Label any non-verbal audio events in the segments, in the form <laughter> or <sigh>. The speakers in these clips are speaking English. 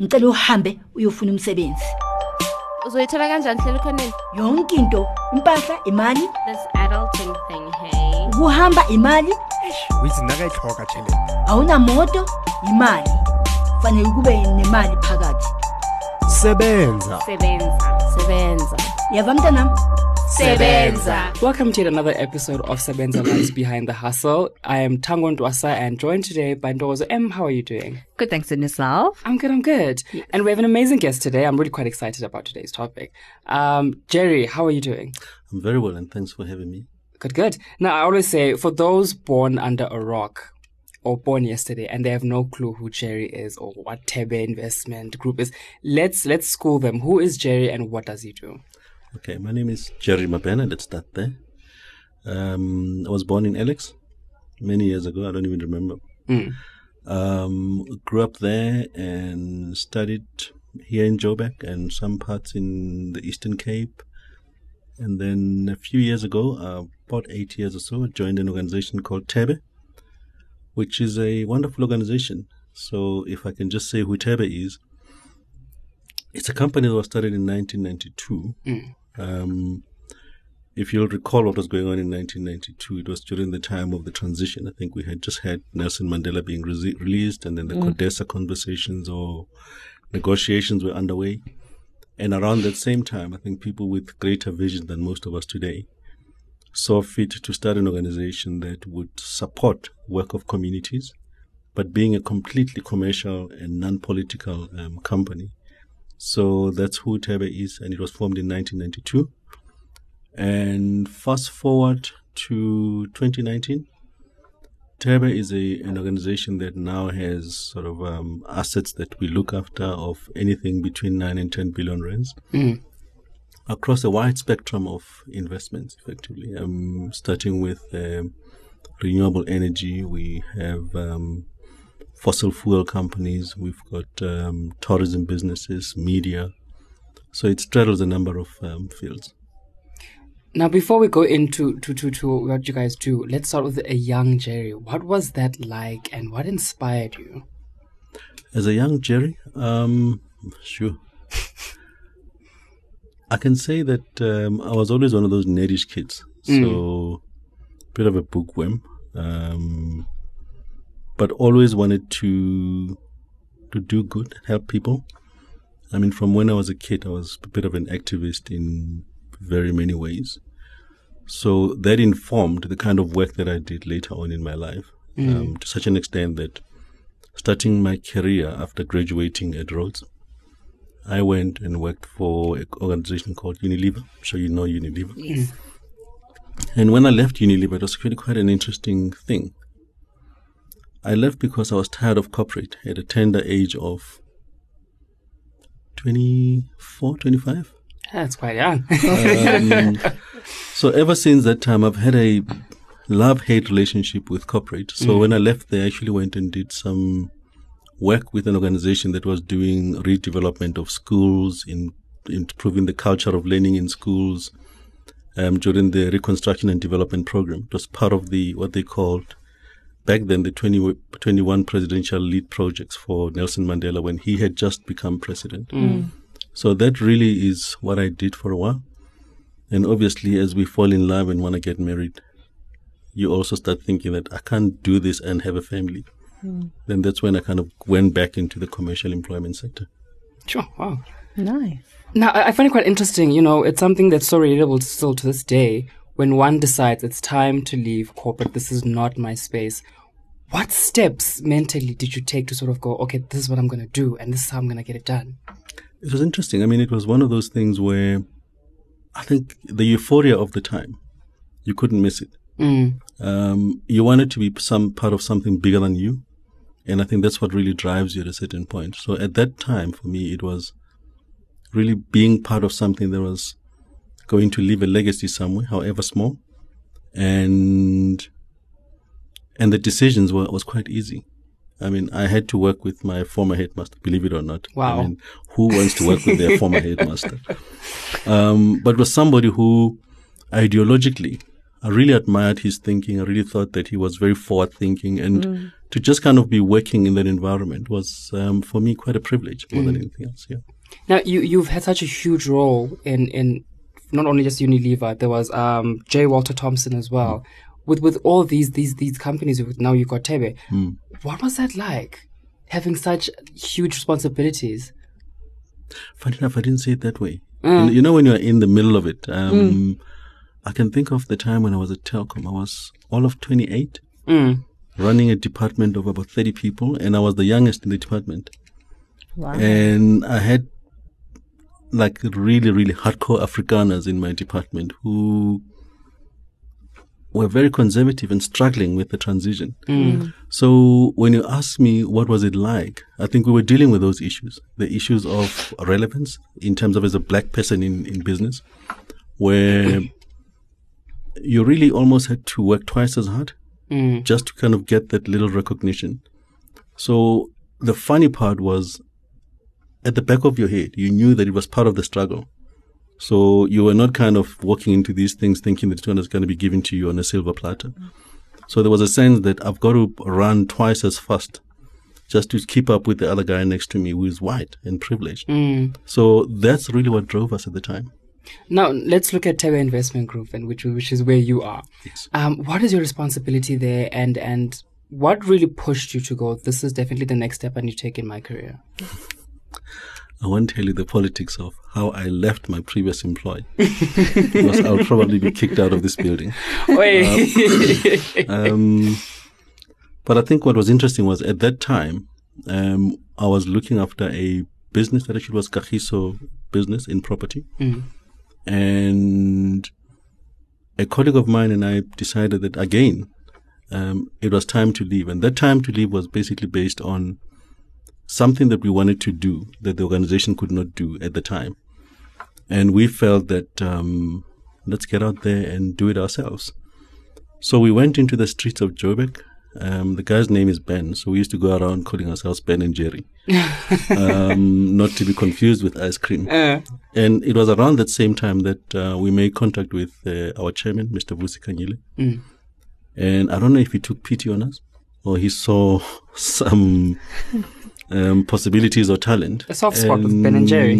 ngicela uhambe uyofuna umsebenzi. Uzoyithola kanjani hlela ukhoneni yonke into impahla imali. This adulting thing hey. Ukuhamba imali. Withi nakayitlhoga tšhelete awunamoto imali. Fanele kube nemali phakathi. Sebenza. Sebenza sebenza. Yava mntanam? Sebenza Welcome to yet another episode of Sebenza Lives Behind the Hustle. I am Tango Ndwasa and joined today by Ndozo M. How are you doing? Good, thanks in yourself. I'm good, I'm good. And we have an amazing guest today. I'm really quite excited about today's topic. Um, Jerry, how are you doing? I'm very well, and thanks for having me. Good, good. Now, I always say for those born under a rock or born yesterday and they have no clue who Jerry is or what Thebe Investment Group is, let's let's school them. Who is Jerry and what does he do? Okay, my name is Jerry Mabena. Let's start there. Um, I was born in Alex many years ago. I don't even remember. Um, grew up there and studied here in Joburg and some parts in the Eastern Cape. And then a few years ago, uh, about eight years or so, I joined an organization called Thebe, which is a wonderful organization. So, if I can just say who Thebe is, it's a company that was started in 1992. Um, if you'll recall what was going on in 1992, it was during the time of the transition. I think we had just had Nelson Mandela being re- released, and then the Codesa conversations or negotiations were underway. And around that same time, I think people with greater vision than most of us today saw fit to start an organization that would support work of communities, but being a completely commercial and non-political um, company. So that's who Thebe is, and it was formed in 1992. And fast forward to 2019, Thebe is a, an organization that now has sort of um, assets that we look after of anything between 9 and 10 billion rands across a wide spectrum of investments, effectively. Um, starting with um, renewable energy, we have um, fossil fuel companies, we've got um, tourism businesses, media. So it straddles a number of um, fields. Now, before we go into to, to, to what you guys do, let's start with a young Jerry. What was that like and what inspired you? As a young Jerry, um, sure. <laughs> I can say that um, I was always one of those nerdish kids. So, bit of a bookworm. Um, but always wanted to to do good, help people. I mean, from when I was a kid, I was a bit of an activist in very many ways. So that informed the kind of work that I did later on in my life, um, to such an extent that starting my career after graduating at Rhodes, I went and worked for an organization called Unilever. I'm sure you know Unilever. Yes. And when I left Unilever, it was really quite an interesting thing. I left because I was tired of corporate at a tender age of 24, 25. That's quite young. Um, <laughs> so ever since that time, I've had a love-hate relationship with corporate. So when I left there, I actually went and did some work with an organization that was doing redevelopment of schools, in improving the culture of learning in schools um, during the reconstruction and development program. It was part of the what they called back then the 20, 21 presidential lead projects for Nelson Mandela when he had just become president. Mm. Mm. So that really is what I did for a while. And obviously, as we fall in love and want to get married, you also start thinking that I can't do this and have a family. Mm. Then that's when I kind of went back into the commercial employment sector. sure, wow. Nice. Now, I I find it quite interesting. You know, it's something that's so relatable still to this day. When one decides it's time to leave corporate, this is not my space. What steps mentally did you take to sort of go, okay, this is what I'm going to do, and this is how I'm going to get it done? It was interesting. I mean, it was one of those things where I think the euphoria of the time, you couldn't miss it. Um, you wanted to be some part of something bigger than you. And I think that's what really drives you at a certain point. So at that time, for me, it was really being part of something that was going to leave a legacy somewhere, however small. And, and the decisions were, was quite easy. I mean, I had to work with my former headmaster, believe it or not. Wow. I mean, who wants to work with their <laughs> former headmaster? Um, but was somebody who ideologically I really admired his thinking. I really thought that he was very forward thinking and to just kind of be working in that environment was, um, for me, quite a privilege more than anything else. Yeah. Now you you've had such a huge role in in not only just Unilever. There was um, J. Walter Thompson as well. With with all these these these companies, with- now you've got Thebe. What was that like? Having such huge responsibilities. Funny enough, I didn't say it that way. You, you know, when you're in the middle of it, um, I can think of the time when I was at Telkom. I was all of 28, Mm. running a department of about 30 people, and I was the youngest in the department. Wow. And I had like really, really hardcore Afrikaners in my department who were very conservative and struggling with the transition. So when you ask me what was it like, I think we were dealing with those issues, the issues of relevance in terms of as a black person in, in business, where <clears throat> you really almost had to work twice as hard Mm. just to kind of get that little recognition. So the funny part was at the back of your head, you knew that it was part of the struggle. So you were not kind of walking into these things thinking that it's going to be given to you on a silver platter. So there was a sense that I've got to run twice as fast just to keep up with the other guy next to me who is white and privileged. Mm. So that's really what drove us at the time. Now let's look at Thebe Investment Group, and which which is where you are. Yes. Um, what is your responsibility there, and and what really pushed you to go? This is definitely the next step I need to take in my career. I won't tell you the politics of how I left my previous employer. because I'll probably be kicked out of this building. Wait. Um, but I think what was interesting was at that time, um, I was looking after a business that actually was Kahiso business in property. Mm. And a colleague of mine and I decided that again, um, it was time to leave. And that time to leave was basically based on something that we wanted to do that the organization could not do at the time. And we felt that um, let's get out there and do it ourselves. So we went into the streets of Joburg. Um, the guy's name is Ben, so we used to go around calling ourselves Ben and Jerry, <laughs> um, not to be confused with ice cream. Uh, And it was around that same time that uh, we made contact with uh, our chairman, Mr. Vusi Khanyile. Mm. And I don't know if he took pity on us or he saw <laughs> some um, possibilities or talent. A soft spot with <laughs> Ben and Jerry.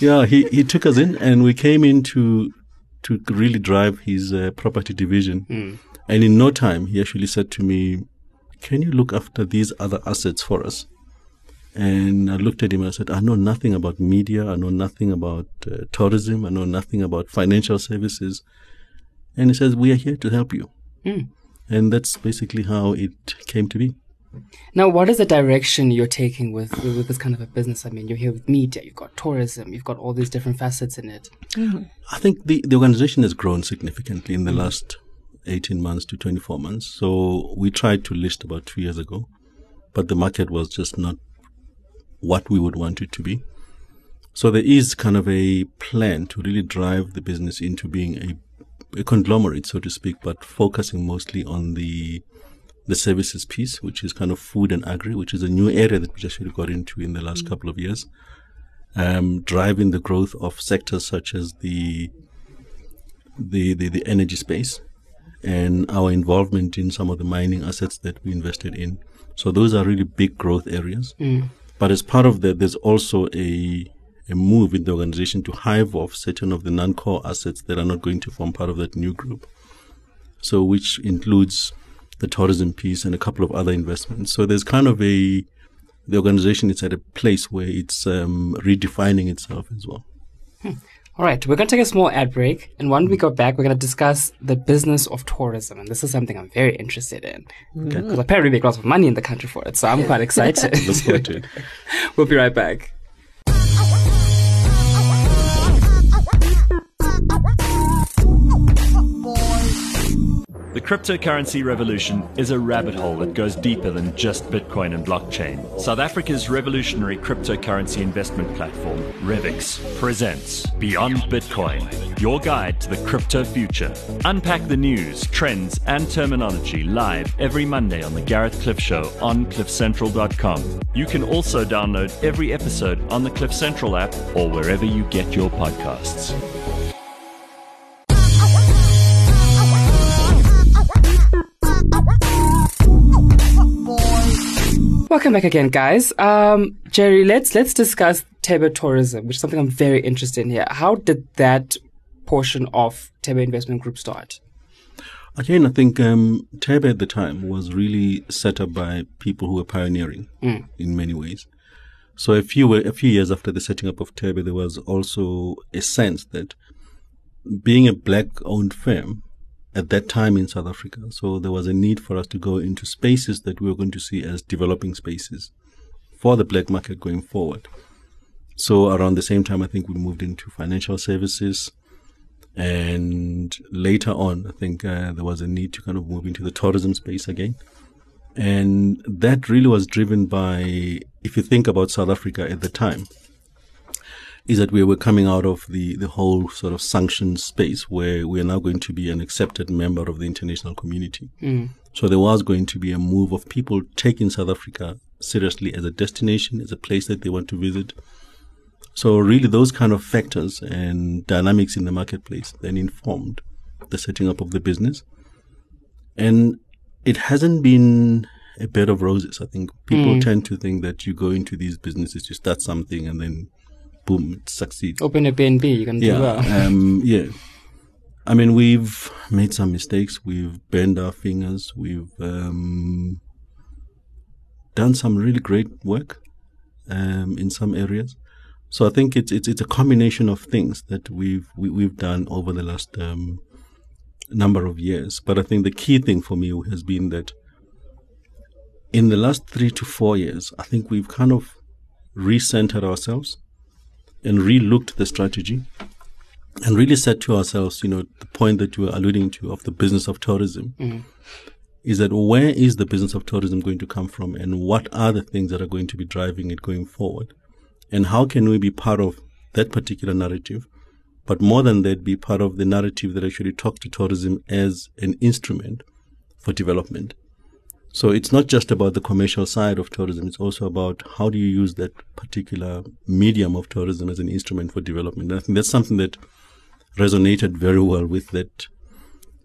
yeah, he, he took us in and we came in to, to really drive his uh, property division. Mm. And in no time, he actually said to me, Can you look after these other assets for us? And I looked at him and I said, I know nothing about media. I know nothing about uh, tourism. I know nothing about financial services. And he says, We are here to help you. Mm. And that's basically how it came to be. Now, what is the direction you're taking with, with with this kind of a business? I mean, you're here with media, you've got tourism, you've got all these different facets in it. Mm-hmm. I think the, the organization has grown significantly in the mm-hmm. last 18 months to 24 months. So we tried to list about two years ago, but the market was just not what we would want it to be. So there is kind of a plan to really drive the business into being a, a conglomerate, so to speak, but focusing mostly on the the services piece, which is kind of food and agri, which is a new area that we just really got into in the last couple of years. Um, driving the growth of sectors such as the the, the, the energy space and our involvement in some of the mining assets that we invested in. So those are really big growth areas. But as part of that, there's also a a move in the organization to hive off certain of the non-core assets that are not going to form part of that new group. So which includes the tourism piece and a couple of other investments. So there's kind of a the organization is at a place where it's um, redefining itself as well. All right, we're going to take a small ad break. And when we go back, we're going to discuss the business of tourism. And this is something I'm very interested in. Because apparently we make lots of money in the country for it. So I'm quite <laughs> excited. Look forward to it. we'll be right back. The cryptocurrency revolution is a rabbit hole that goes deeper than just Bitcoin and blockchain. South Africa's revolutionary cryptocurrency investment platform, Revix, presents Beyond Bitcoin, your guide to the crypto future. Unpack the news, trends, and terminology live every Monday on The Gareth Cliff Show on CliffCentral.com. You can also download every episode on the Cliff Central app or wherever you get your podcasts. Welcome back again, guys. Um, Jerry, let's let's discuss Thebe tourism, which is something I'm very interested in here. How did that portion of Thebe Investment Group start? Again, I think um, Thebe at the time was really set up by people who were pioneering Mm. in many ways. So a few were a few years after the setting up of Thebe, there was also a sense that being a black-owned firm at that time in South Africa, so there was a need for us to go into spaces that we were going to see as developing spaces for the black market going forward. So around the same time, I think we moved into financial services. And later on, I think uh, there was a need to kind of move into the tourism space again. And that really was driven by, if you think about South Africa at the time, is that we were coming out of the, the whole sort of sanctions space where we are now going to be an accepted member of the international community. Mm. So there was going to be a move of people taking South Africa seriously as a destination, as a place that they want to visit. So really those kind of factors and dynamics in the marketplace then informed the setting up of the business. And it hasn't been a bed of roses. I think people mm. tend to think that you go into these businesses, you start something and then boom, it succeeds. Open a BNB, you can do Yeah. well. <laughs> um, yeah. I mean, we've made some mistakes. We've burned our fingers. We've um, done some really great work um, in some areas. So I think it's it's it's a combination of things that we've we, we've done over the last um, number of years. But I think the key thing for me has been that in the last three to four years, I think we've kind of recentered ourselves and re-looked the strategy and really said to ourselves, you know, the point that you were alluding to of the business of tourism mm-hmm. is that where is the business of tourism going to come from and what are the things that are going to be driving it going forward? And how can we be part of that particular narrative? But more than that, be part of the narrative that actually talks to tourism as an instrument for development. So it's not just about the commercial side of tourism. It's also about how do you use that particular medium of tourism as an instrument for development. And I think that's something that resonated very well with that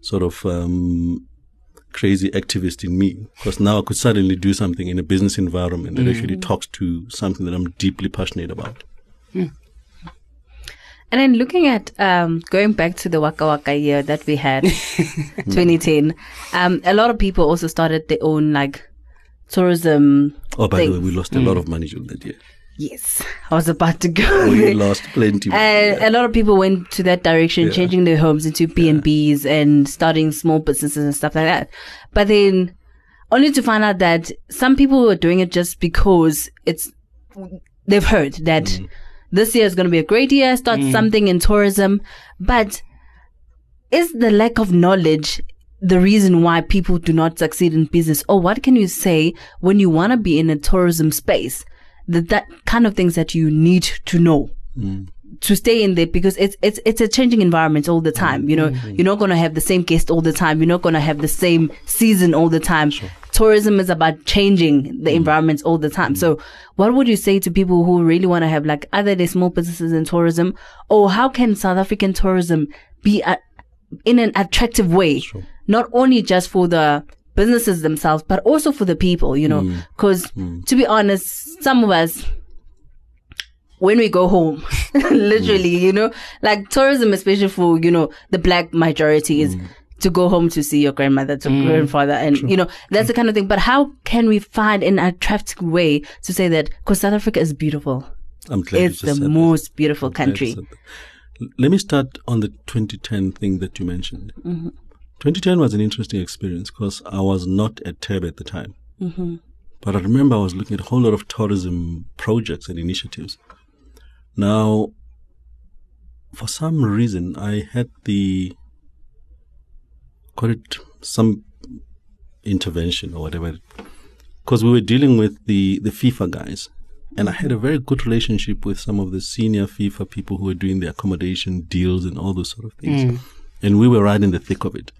sort of um, crazy activist in me. Because now I could suddenly do something in a business environment that actually talks to something that I'm deeply passionate about. And then looking at um, going back to the Waka Waka year that we had, <laughs> 2010, um, a lot of people also started their own like tourism. Oh, by the way, we lost a lot of money during that year. Yes, I was about to go. We there. <laughs> lost plenty. And a lot of people went to that direction, Yeah. changing their homes into B and B's and starting small businesses and stuff like that. But then, only to find out that some people were doing it just because it's they've heard that Mm. This year is going to be a great year, start mm. something in tourism. But is the lack of knowledge the reason why people do not succeed in business? Or what can you say when you want to be in a tourism space? That that kind of things that you need to know mm. to stay in there because it's it's it's a changing environment all the time. You know, mm-hmm. you're not gonna have the same guest all the time. You're not gonna have the same season all the time. Tourism is about changing the mm. environments all the time. Mm. So, what would you say to people who really want to have like either their small businesses in tourism, or how can South African tourism be a, in an attractive way, not only just for the businesses themselves, but also for the people. You know, mm. because to be honest, some of us when we go home, <laughs> literally, you know, like tourism, especially for, you know, the black majority is to go home to see your grandmother, to mm. grandfather. And, you know, that's the kind of thing. But how can we find an attractive way to say that? Because South Africa is beautiful. I'm glad you It's the said that. most beautiful I'm country. said that. L- Let me start on the 2010 thing that you mentioned. Mm-hmm. 2010 was an interesting experience because I was not at Thebe at the time. Mm-hmm. But I remember I was looking at a whole lot of tourism projects and initiatives. Now, for some reason, I had the, call it some intervention or whatever, because we were dealing with the, the FIFA guys. And I had a very good relationship with some of the senior FIFA people who were doing the accommodation deals and all those sort of things. Mm. And we were right in the thick of it.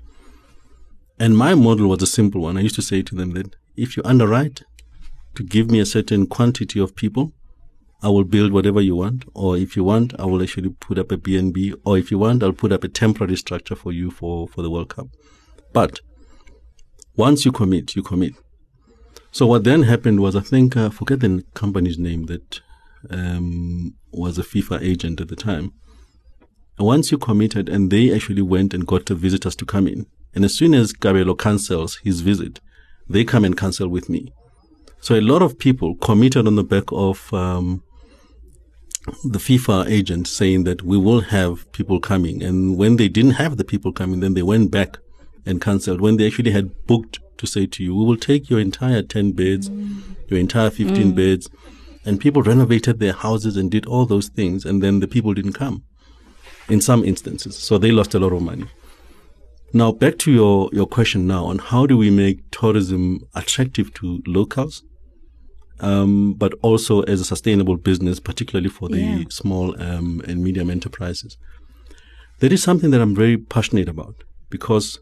And my model was a simple one. I used to say to them that if you underwrite to give me a certain quantity of people, I will build whatever you want. Or if you want, I will actually put up a BNB. Or if you want, I'll put up a temporary structure for you for, for the World Cup. But once you commit, you commit. So what then happened was, I think, uh, forget the company's name that um, was a FIFA agent at the time. Once you committed, and they actually went and got the visitors to come in, and as soon as Gabelo cancels his visit, they come and cancel with me. So a lot of people committed on the back of um, the FIFA agent saying that we will have people coming, and when they didn't have the people coming, then they went back and cancelled. When they actually had booked to say to you, we will take your entire 10 beds, your entire 15 mm. beds, and people renovated their houses and did all those things, and then the people didn't come in some instances. So they lost a lot of money. Now, back to your, your question now on how do we make tourism attractive to locals, um, but also as a sustainable business, particularly for the Yeah. small um, and medium enterprises. That is something that I'm very passionate about because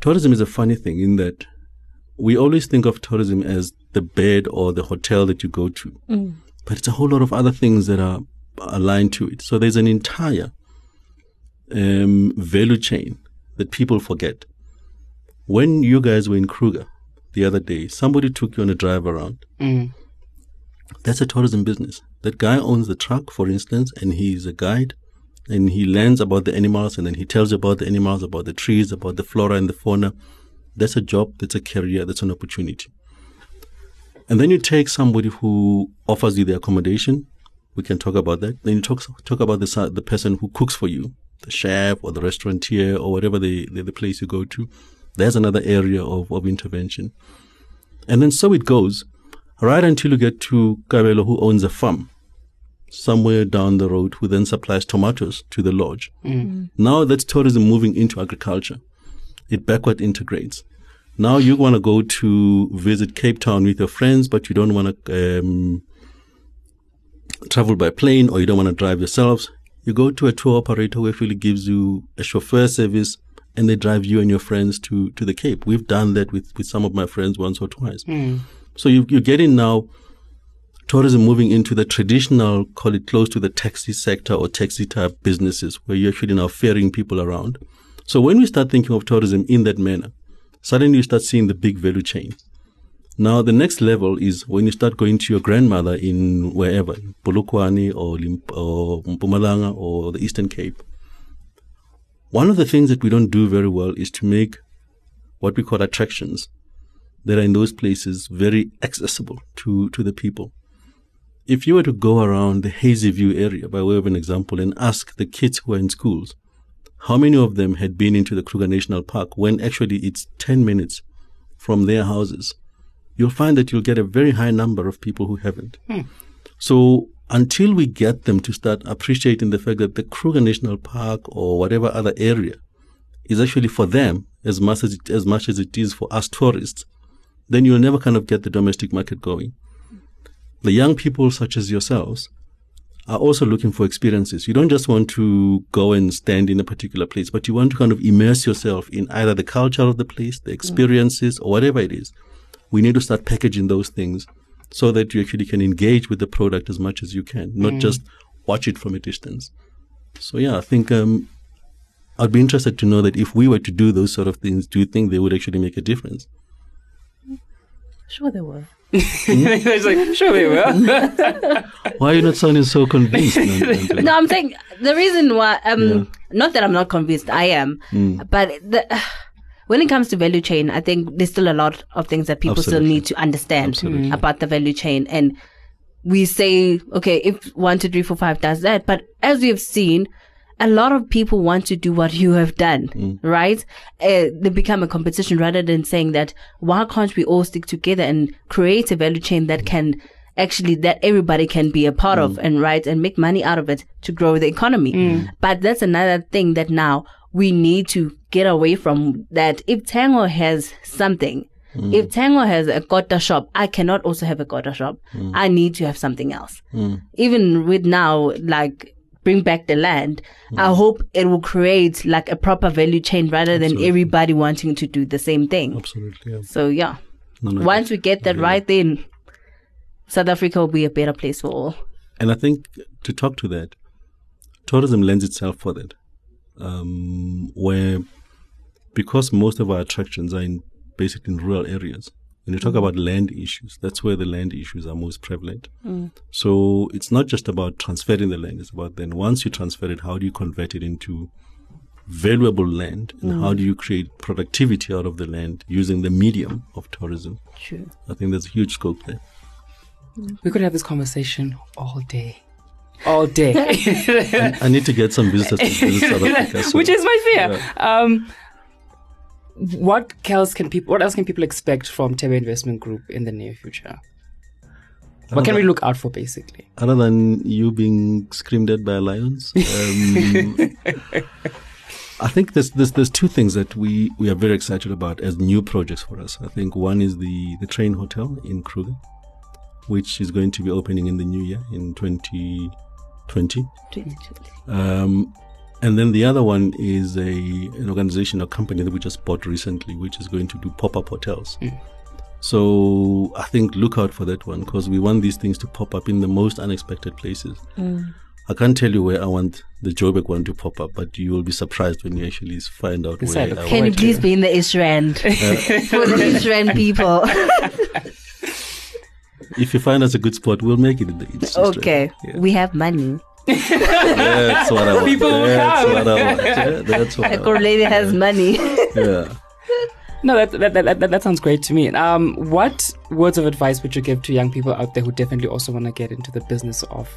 tourism is a funny thing in that we always think of tourism as the bed or the hotel that you go to, but it's a whole lot of other things that are aligned to it. So there's an entire um, value chain that people forget. When you guys were in Kruger the other day, somebody took you on a drive around. Mm. That's a tourism business. That guy owns the truck, for instance, and he's a guide, and he learns about the animals, and then he tells you about the animals, about the trees, about the flora and the fauna. That's a job, that's a career, that's an opportunity. And then you take somebody who offers you the accommodation. We can talk about that. Then you talk talk about the the person who cooks for you, the chef or the restaurateur or whatever the, the, the place you go to. There's another area of, of intervention. And then so it goes, right until you get to Kabelo, who owns a farm somewhere down the road, who then supplies tomatoes to the lodge. Now that's tourism moving into agriculture. It backward integrates. Now you want to go to visit Cape Town with your friends, but you don't want to um, travel by plane or you don't want to drive yourselves. You go to a tour operator who actually gives you a chauffeur service and they drive you and your friends to, to the Cape. We've done that with, with some of my friends once or twice. Hmm. So you, you're getting now tourism moving into the traditional, call it close to the taxi sector or taxi type businesses where you're actually now ferrying people around. So when we start thinking of tourism in that manner, suddenly you start seeing the big value chain. Now the next level is when you start going to your grandmother in wherever, Polokwane or, Limp- or Mpumalanga or the Eastern Cape. One of the things that we don't do very well is to make what we call attractions that are in those places very accessible to, to the people. If you were to go around the Hazyview area, by way of an example, and ask the kids who are in schools, how many of them had been into the Kruger National Park when actually it's 10 minutes from their houses, you'll find that you'll get a very high number of people who haven't. Hmm. So until we get them to start appreciating the fact that the Kruger National Park or whatever other area is actually for them as much as it, as much as it is for us tourists, then you'll never kind of get the domestic market going. The young people such as yourselves are also looking for experiences. You don't just want to go and stand in a particular place, but you want to kind of immerse yourself in either the culture of the place, the mm. experiences, or whatever it is. We need to start packaging those things so that you actually can engage with the product as much as you can, not just watch it from a distance. So yeah, I think um, I'd be interested to know that if we were to do those sort of things, do you think they would actually make a difference? Sure, they were. <laughs> it's like, sure they will. <laughs> Why are you not sounding so convinced? Nan- <laughs> No, I'm saying the reason why. Um, Yeah. not that I'm not convinced. I am, but the, when it comes to value chain, I think there's still a lot of things that people Absolutely. still need to understand Absolutely. about the value chain. And we say, okay, if one, two, three, four, five does that, but as we have seen. A lot of people want to do what you have done, mm. right? Uh, they become a competition rather than saying that why can't we all stick together and create a value chain that can actually that everybody can be a part of mm. and right and make money out of it to grow the economy. Mm. But that's another thing that now we need to get away from that if Tango has something, if hmm. Tango has a Kota shop, I cannot also have a Kota shop. Hmm. I need to have something else. Hmm. Even with now, like bring back the land, I hope it will create like a proper value chain rather than everybody wanting to do the same thing. Absolutely. Yeah. So yeah, No, no, once we get that right, then South Africa will be a better place for all. And I think to talk to that, tourism lends itself for that. Um, where, because most of our attractions are in basically in rural areas, When you talk mm. about land issues, that's where the land issues are most prevalent. Mm. So it's not just about transferring the land, it's about then once you transfer it, how do you convert it into valuable land and how mm. do you create productivity out of the land using the medium of tourism? True. I think there's a huge scope there. We could have this conversation all day. All day. <laughs> I need to get some visitors to visit South Africa. <laughs> so- Which is my fear. Um, what else can people? What else can people expect from Thebe Investment Group in the near future? What can we look out for, basically? other than you being screamed at by lions, um, <laughs> I think there's, there's there's two things that we, we are very excited about as new projects for us. I think one is the the train hotel in Kruger, which is going to be opening in the new year in 2020. 2020. Um, and then the other one is a an organization, a company that we just bought recently, which is going to do pop up hotels. Mm. So I think look out for that one because we want these things to pop up in the most unexpected places. Mm. I can't tell you where I want the Joburg one to pop up, but you will be surprised when you actually find out Yes, where. I look I Can you want. please be in the East Rand uh, <laughs> for the East Rand people? <laughs> If you find us a good spot, we'll make it in the East. okay, Yeah. we have money. That's what I want. People will that's come. what I want. Yeah, that's what I The want. lady has money. Yeah. No, that that, that, that that sounds great to me. Um, what words of advice would you give to young people out there who definitely also want to get into the business of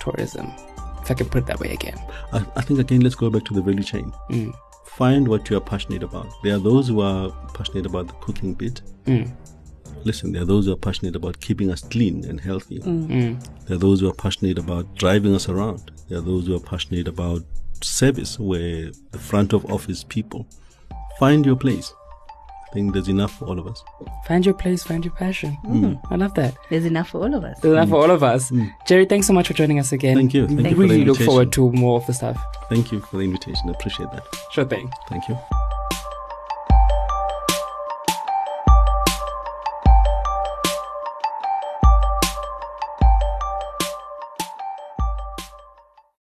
tourism? If I can put it that way again. I, I think again, let's go back to the value chain. Mm. Find what you are passionate about. There are those who are passionate about the cooking bit. Mm. Listen, there are those who are passionate about keeping us clean and healthy. Mm. mm. There are those who are passionate about driving us around. There are those who are passionate about service, where the front of office people. Find your place. I think there's enough for all of us. Find your place, find your passion. Mm. Mm, I love that. There's enough for all of us. There's enough for all of us. Jerry, thanks so much for joining us again. Thank you. Thank We you for the really look forward to more of the stuff. Thank you for the invitation. I appreciate that. Sure thing. Thank you.